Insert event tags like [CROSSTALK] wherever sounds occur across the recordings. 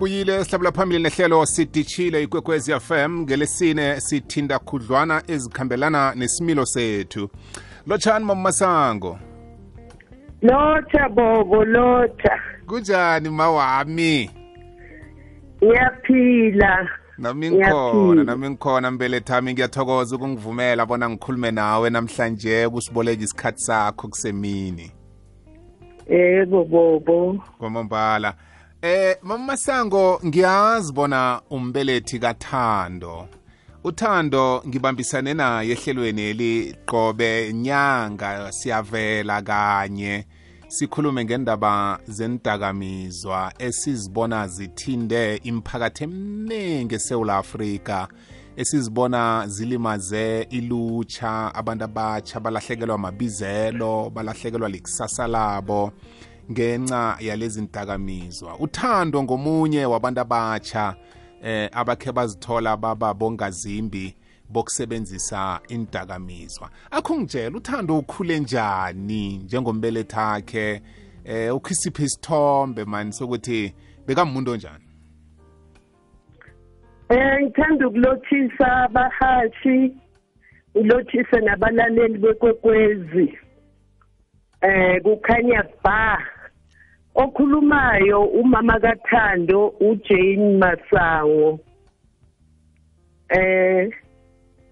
sibuyile sihlabula phambili nehlelo sidishile ikwekwezi fm ngelesine sithinda khudlwana ezikhambelana nesimilo sethu. Lotshani mamasango lotha bobo lotha kunjani mawami? Ngiyaphila. Nami ngikhona nami ngikhona mbelethami ngiyathokoza ukungivumela bona ngikhulume nawe namhlanje kusiboleka isikhathi sakho kusemini. Yebo bobo. Kwamambala. Eh mama masango ngiyazi bona umbelethi kathando. Uthando ngibambisane naye ehlelweni eli qobe nyanga siyavela kanye. Sikhulume ngendaba zendakamizwa esizibona zithinde imiphakathi eminingi eSouth Africa esizibona zilimaze ilutsha abantu abatsha balahlekelwa mabizelo balahlekelwa likusasa labo. Ngenxa yalezi ntakamizwa uthando ngomunye wabantu abatsha eh abakhe bazithola baba bongazimbi bokusebenzisa indakamizwa akho ngitshela uthando ukhule njani njengombelethakhe eh ukhisiphe isithombe mani sokuthi bekamuntu onjani? Eh ngithanda ukulothisa abahashi ulothise nabalaleli bekwekwezi. Eh kukhanya ba. Okhulumayo umama kathando uJane Masango. Eh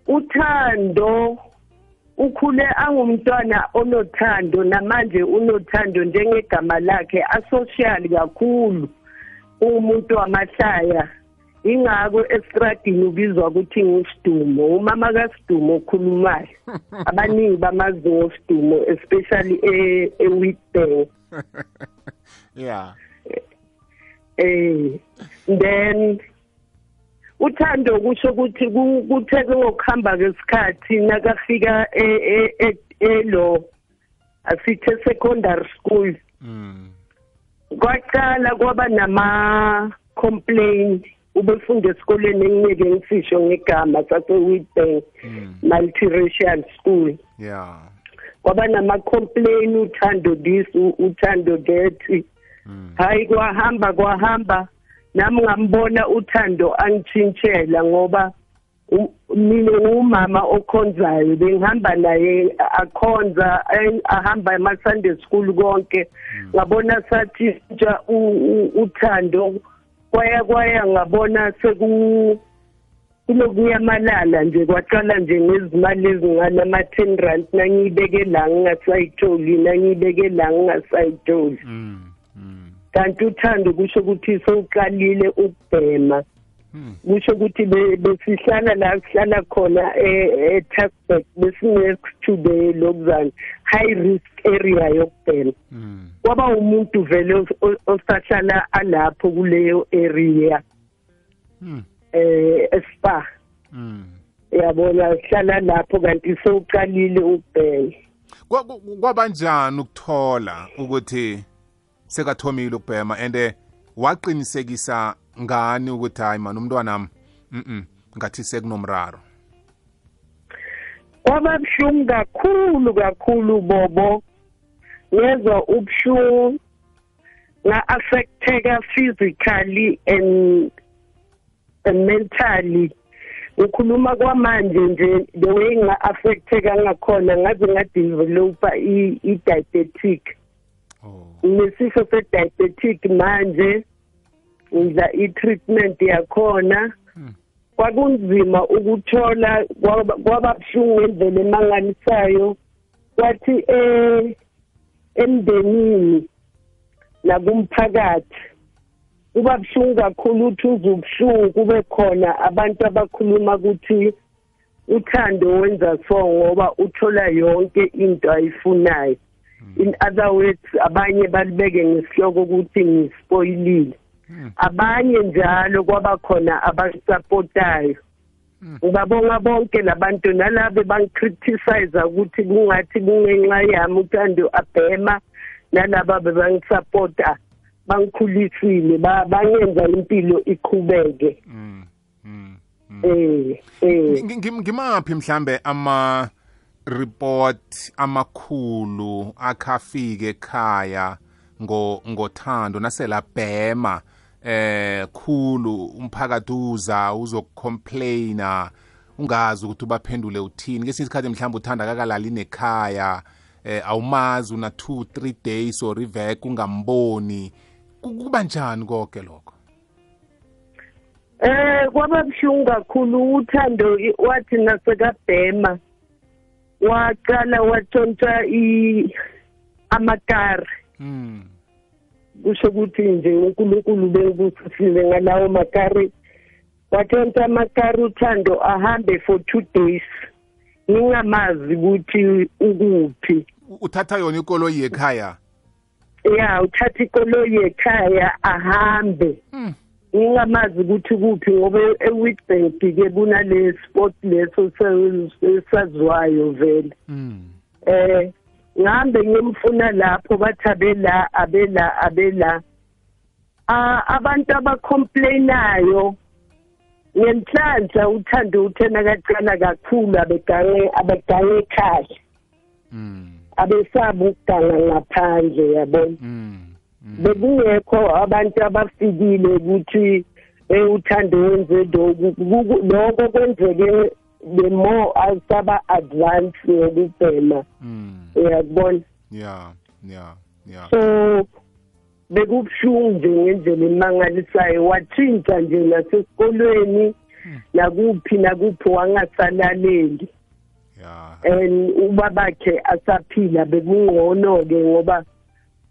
uthando ukhule angumntwana onothando namanje unothando njengegama lakhe asocial kakhulu umuntu wamahlaya. Ingako estradini ubizwa ukuthi ngusidumo umama kaSidumo okhulumayo. [LAUGHS] Abaningi bamazi ngosidumo especially e- eWitbank. [LAUGHS] yeah. Eh then uthando kusho ukuthi ku- kuthe ngokuhamba kwesikhathi nakafika e- e- e- elo asithe secondary school. Mm. Kwaqala kwaba nama complaint ubefunda esikoleni engingeke ngifisho ngegama sase Witbank mm. Multiracial school. Yeah. Kwaba nama complaint uthando this u- uthando that. Mm hayi kwahamba kwahamba. Nami ngambona uthando angitshintshela ngoba u- mina ngumama okhonzayo. Bengihamba naye akhonza eh, ahamba ema-sunday school konke. Ngabona sathi ntsha u- u- uthando. Kwaya kwaya ngabona seku kunokuyamalala nje kwaqala nje ngezimali ezingana ama-ten rand nangiyibeke la ngingasayitholi nangiyibeke la ngingasayitholi. Mm mm. Kanti uthando kusho ukuthi sowuqalile ukubhema. Mm kusho ukuthi be- besihlala la sihlala khona e-Taxback besinext to the lokuzana high risk area yokubhema. Mm kwaba umuntu vele os- o- osahlala alapho kuleyo area. Mm eh espa mm. Yabona sihlala lapho kanti Kwa- ku- kwabanjani ukuthola ukuthi sekathomile ukubhema and waqinisekisa ngani ukuthi hayi man umntwanami mhm ngathi sekunomraro kwaba buhlungu kakhulu kakhulu bobo. Ngezwa ubuhlungu nga-affecteka physically and, and mentally ngikhuluma kwamanje nje the way nga-affecteka ngakhona ngaze ngadevelopa i- i-diabetic. Oh. Nginesifo se-diabetic manje ngidla i-treatment yakhona. Hmm. kwakunzima ukuthola kwaba kwaba buhlungu ngendlela emangalisayo. Kwathi eh emndenini nakumphakathi kuba buhlungu kakhulu uthi uze ubuhlungu kube khona abantu abakhuluma ukuthi uthando wenza so ngoba uthola yonke into ayifunayo. In other words abanye balibeke ngesihloko ukuthi ngispoilile Hmm. abanye njalo kwaba khona abasupportayo. Ngibabonga bonke labantu nalabe bangicriticize ukuthi kungathi kungenxa yami uthando abhema nalaba bebangisupporta. Bangikhulisile ba- bangenza impilo iqhubeke. Mm mm mm. eh eh. Ngi- ngi- ngimaphi mhlambe ama report amakhulu akhafike ekhaya ngo ngothando naselabhema eh khulu umphakathi uza uzokcomplaina ungazi ukuthi ubaphendule uthini. Kesinye isikhathi mhlawumbe uthanda kakalali nekhaya eh awumazi una 2 3 days or iveke ungamboni. Kuba njani konke lokho? Eh kwaba buhlungu kakhulu uthando wathi nasekabhema waqala watshontsha amakari. Mm kusho ukuthi nje uNkulunkulu bengibusisile ngalawo makari. Watshontsha amakari uthando ahambe for 2 days. Ngingamazi ukuthi ukuphi. Uthatha yona ikoloyi yekhaya? Ya uthatha ikoloyi ekhaya ahambe. Ngingamazi ukuthi kuphi ngoba eWitbank ke kunale sport leso esaziwayo vele. Mm eh ngihambe ngimfuna lapho bathi abela abela abela abantu abacomplainayo ngenhlanhla uthando uthena kaqala kakhulu abegange abegange ekhaya. Mm abesaba ukuganga ngaphandle yabona mm bekungekho abantu abafikile ukuthi eh uthando wenze lokhu Kuku- lokho kwenzeke the more asaba advance ngokubhema mm. Uyakubona? Yeah yeah yeah so bekubuhlungu nje ngendlela emangalisayo. Wathinta nje nasesikolweni nakuphi nakuphi wangasalaleli. yeah and ubabakhe asaphila bekungcono-ke ngoba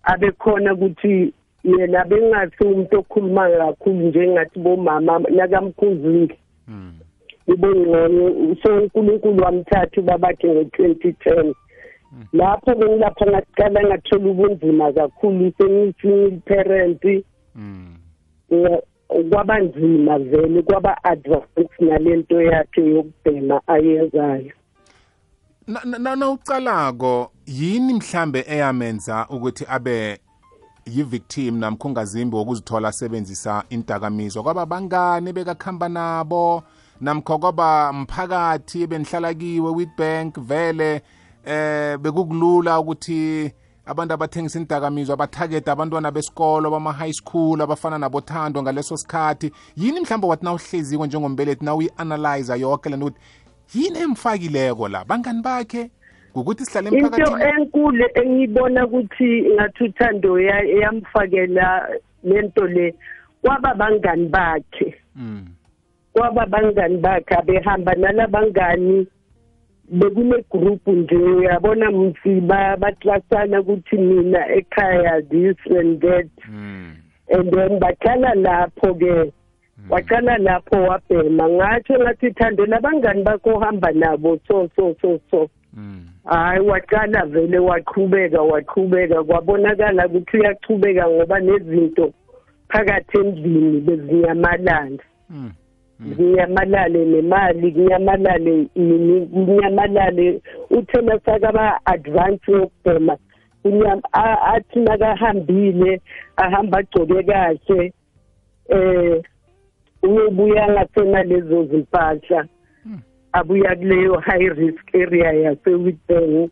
abekhona ukuthi yena bengasi umuntu okhuluma kakhulu njengathi bomama nakamkhuzile mm ibongcono so unkulunkulu wamthatha ubabakhe ngo-twenty ten. Lapho bengilapha ngaqala ngathola ubunzima kakhulu sengiyi-single parent mm nga- kwaba nzima vele kwaba advance nalento yakhe yokubhema ayenzayo Na- na na- nawucalako yini mhlambe eyamenza ukuthi abe yi-victim namkho ungazimbi wokuzithola asebenzisa indakamizwa? Kwaba bangane bekakhamba nabo? Namkho kwaba mphakathi ebenihlala kiwe witbank vele eh bekukulula ukuthi abantu abathengisa indakamizwa bathagete abantwana besikolo bama-high school abafana nabothando ngaleso sikhathi? Yini mhlawumbe wathi nawuhleziko njengombelethi nawuyi-analyza yoke lento ukuthi yini emfakileko la? Bangani bakhe? Ngokuthi sihlale into emphakathini? enkulu engiyibona ukuthi ngathi uthando ya- yamfakela lento le kwaba bangani bakhe. Mm. kwaba bangani bakhe abehamba nalabangani bekune group nje. Uyabona mfi ba- baklasana ukuthi mina ekhaya this and that. Mm. and then baqala lapho ke waqala lapho wabhema ngatsho ngathi thando labangani bakho ohamba nabo so so so so. Mm. hayi waqala vele waqhubeka waqhubeka kwabonakala ukuthi uyaqhubeka ngoba nezinto phakathi endlini bezinyamalala Mm. kunyamalale nemali kunyamalale ini kunyamalale. Uthena sakaba advance yokubhema kunyam- a- athi nakahambile ahamba agcoke kahle eh uyobuya ngasena lezo zimpahla abuya kuleyo high risk area yasewitbank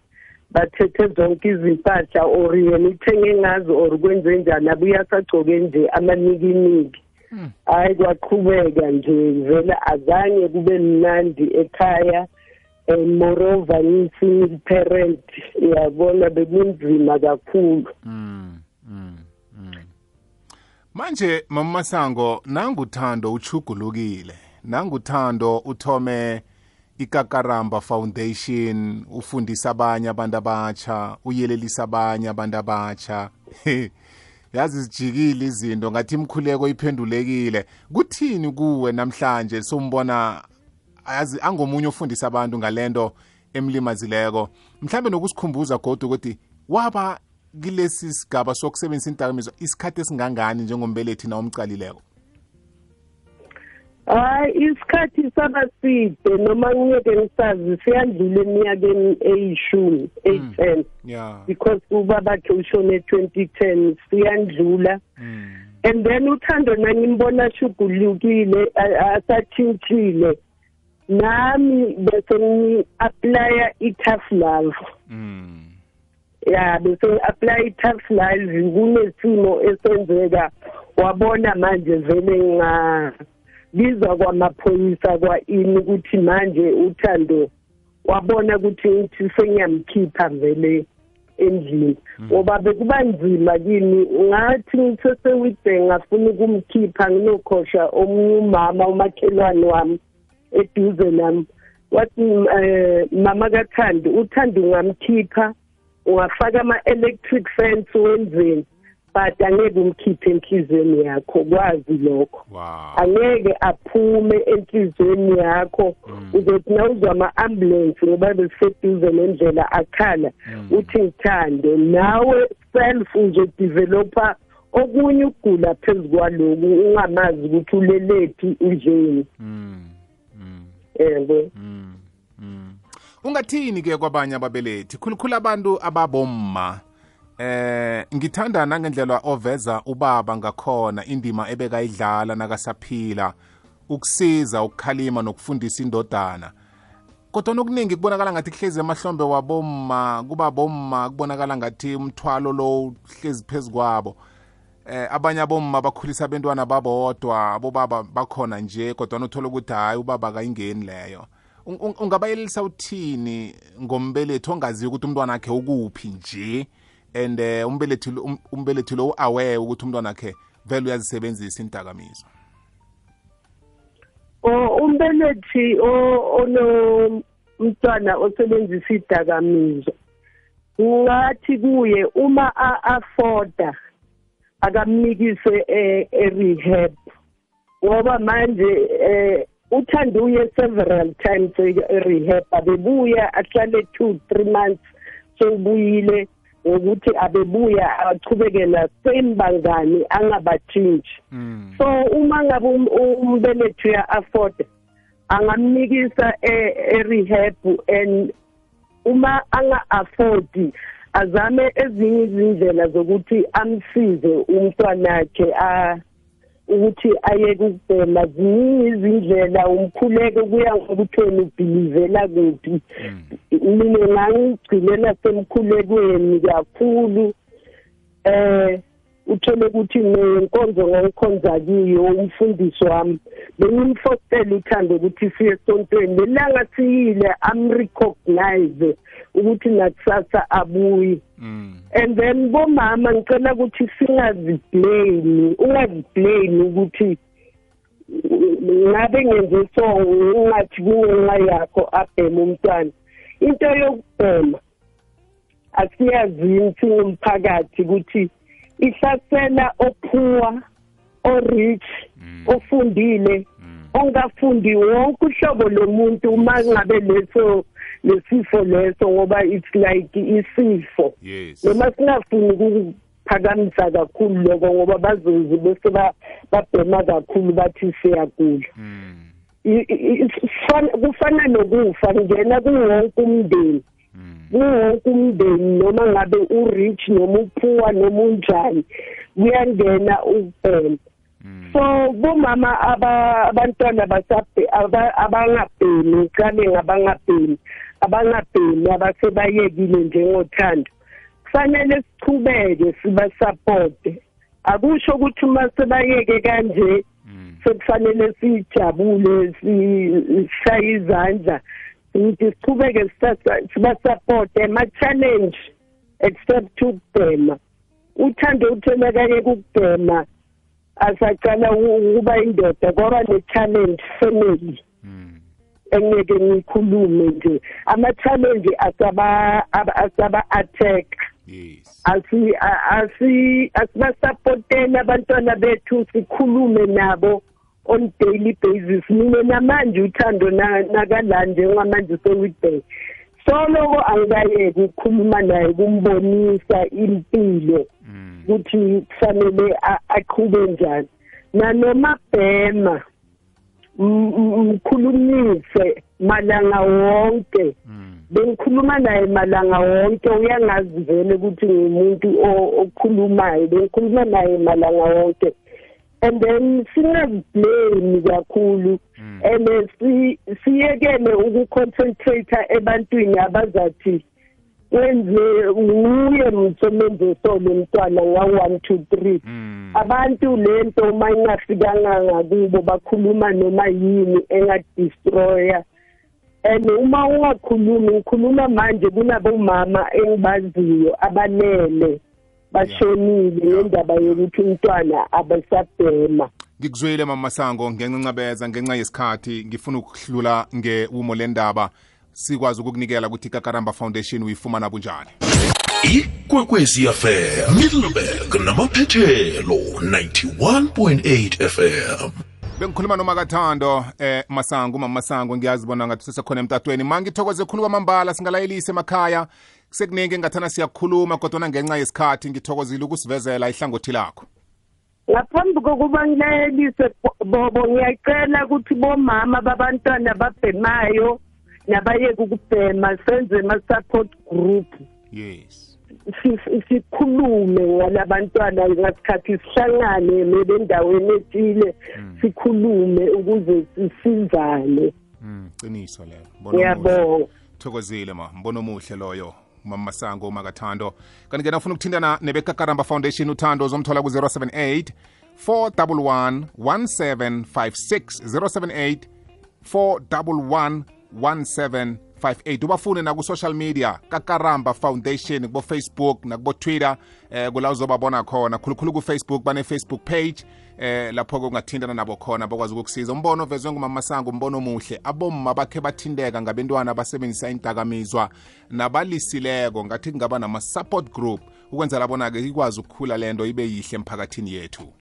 bathethe zonke izimpahla or yena ithenge ngazo or kwenze njani abuye asagcoke nje amanikiniki Mm. hayi kwaqhubeka nje vele azange kube mnandi ekhaya and moreover ngiyi-single parent uyabona bekunzima kakhulu Mm. Mm. Manje mama masango nanguthando uchugulukile. Nanguthando uthome ikakaramba foundation ufundisa abanye abantu abatsha uyelelisa abanye abantu abatsha. [LAUGHS] Yazi zijikile izinto ngathi imkhuleko iphendulekile. Kuthini kuwe namhlanje? Sombona yazi angomunye ofundisa abantu ngalento emlimazileko. Mhlambe nokusikhumbuza kodwa ukuthi waba kilesi sigaba sokusebenzisa indakamizwa isikhathi esingangani njengombelethi na omcalileko? Hayi isikhathi saba side noma ngiyeke ngisazi siyandlula eminyakeni eyishumi eyi-ten. Ya. Because ubabakhe ushone twenty ten siyandlula. Mm. and then uthando nangimbona shugulukile a- asatshintshile. Nami bese ngi-aplya i-tough love. Mm. Ya bese ngi-aplya i-tough love kunesimo esenzeka. Wabona manje vele ngabizwa kwamaphoyisa kwa-ini ukuthi manje uthando wabona ukuthi ngithi sengiyamkhipha vele endlini. Ngoba bekuba nzima kimi ngathi ngisesewitbank ngafuna ukumkhipha nginokhosha omunye umama umakhelwane wami eduze nami. Wathi um mama kathandi uthandi ungamkhipha ungafaka ama-electric fence wenzeni? But angeke umkhiphe enhliziyweni yakho kwazi lokho. Wow. Angeke aphume enhliziyweni yakho. Uzothi nawuzwa ama-ambulensi ngoba besiseduze nendlela akhala. Uthi ngithande nawe self uzodevelopha okunye ukugula phezu kwaloku ungamazi ukuthi ulelephi unjeni. Mm. mm. yebo. Mm, mm. Ungathini ke kwabanye ababelethi? Khulukhulu abantu ababomma. Eh ngithanda nangendlela oveza ubaba ngakhona indima ebekayidlala nakasaphila. Ukusiza ukukhalima nokufundisa indodana. Kodwa okuningi kubonakala ngathi kuhlezi emahlombe wabomma kuba bomma kubonakala ngathi umthwalo lo uhlezi phezu kwabo. Eh abanye abomma bakhulisa abantwana babodwa abobaba bakhona nje kodwa uthola ukuthi hayi ubaba kayingeni leyo. Un- un- ungabayelelisa uthini ngombelethi ongaziyo ukuthi umntwana wakhe ukuphi nje? And eh, umbelethi lo- um- umbelethi aware ukuthi umntwana wakhe vele uyazisebenzisa indakamizwa umbelethi onomntwana osebenzisa idakamizwa ngathi kuye uma a-afforda akamnikise e- e-rehab. Ngoba manje eh uthanda uye several times e-rehab abebuya ahlale two three months sewubuyile ngokuthi abebuya achubeke na same bangani angabatshintshi mm. so uma ngabe um- umbelethi uya-afford angamnikisa e- e-rehab and uma anga-afford azame ezinye izindlela zokuthi amsize umntwanakhe a- ukuthi ayeke ukubhema ziningi izindlela umkhuleko kuya ngokuthi wena ubhilivela kuphi. Mina ngangigcinela semkhulekweni kakhulu eh uthole ukuthi nenkonzo ngonkonza kiyo umfundisi wami bengimfostela uthando ukuthi siye esontweni. Lelanga siyile amrecognize ukuthi nakusasa abuyi. Mm. and then bomama ngicela ukuthi singaziblame ungaziblame ukuthi ngabe ngenze so ungathi kungenxa yakho abhema umntwana. Into yokubhema asiyazini singumphakathi ukuthi ihlasela ophuwa orich ofundile ongafundi wonke uhlobo lomuntu uma ngabe leso lesifo leso ngoba it's like isifo. Yes. Noma singafuni ukuphakamisa kakhulu lokho ngoba bazozi bese ba- babhema kakhulu bathi siyagula. Mm. I- i- i- kufana- kufana nokufa kungena kuwonke umndeni. Mm. Kuwonke umndeni noma ngabe u-rich noma uphuwa noma unjani kuyangena ukubhema Mm. so bomama aba- abantwana abangabhemi ngicale ngabangabhemi abangabhemi abasebayekile njengothando kufanele sichubeke sibasapothe akusho ukuthi uma sebayeke kanje Mm. sekufanele sijabule sishaye izandla ukuthi sichubeke sisa- sibasapothe ama-challenge except ukubhema. Uthando utholakanye kukubhema asacala ukuba indoda kwaba ne-challenge family. Mm. engeke ngikhulume nje. Ama-challenge asaba- aba- asaba-attack. Yes. Asi a- asi asibasapoteni abantwana bethu sikhulume nabo. On daily basis. Mina namanje uthando na- nakala njengamanje sewidbay soloko angikayeki ukukhuluma naye kumbonisa impilo Mm. ukuthi kufanele a- aqhube njani. Nanoma bhema m- m- mkhulumise malanga wonke. Mm. bengikhuluma naye malanga wonke uyangazi vele ukuthi ngumuntu o- okhulumayo. Bengikhuluma naye malanga wonke. And then singaziblame kakhulu Mm. and si- siyekele ukuconcentrate ebantwini abazathi wenze nguye mthomenze solo mntwana nga-one two three Mm. abantu lento uma ingafikanga ngakubo bakhuluma noma yini engadistroya and uma ungakhulumi ngikhuluma manje kunabomama engibaziyo abanele bashonile ngendaba yokuthi umntwana abasabhema ngikuzwile mama masango ngencancabeza ngenxa yesikhathi ngifuna ukuhlula ngewumo lendaba. Sikwazi ukukunikela ukuthi ikakaramba foundation uyifumana bunjani? Ikwekwezi fm middleburg namaphethelo 91.8 fm bengikhuluma nomakathando eh masango mama masango ngiyazi bona ngathi sesekhona emtatweni. Mangithokoze khulu kwamambala singalayelise emakhaya sekuningi engathana siyakhuluma kodwana ngenxa yesikhathi ngithokozile ukusivezela ihlangothi lakho. Ngaphambi kokuba ngilayelise bobo ngiyacela ukuthi bomama babantwana babhemayo nabayeke ukubhema senze ama-support group. Yes. Si- sikhulume ngalabantwana ngasikhathi sihlangane nebe endaweni ethile sikhulume ukuze sisizane. Mm qiniso lelo Mbono omuhle. ngiyabonga. Thokozile ma mbono omuhle loyo. Mama masango makathando kanti ke nafuna ukuthintana nebekakaramba foundation uthando uzomthola ku-078 411 1756 078 411 1758 ubafune naku-social media kakaramba foundation kubo-facebook nakubo-twitter eh kula uzobabona khona. Khulukhulu ku-facebook bane-facebook page eh lapho-ke ungathintana nabo khona bakwazi ukukusiza. Umbono ovezwe ngumama masango umbono omuhle. Abomma bakhe bathinteka ngabentwana abasebenzisa indakamizwa nabalisileko ngathi kungaba nama-support group. Ukwenzela bona-ke ikwazi ukukhula lento ibe yihle emphakathini yethu.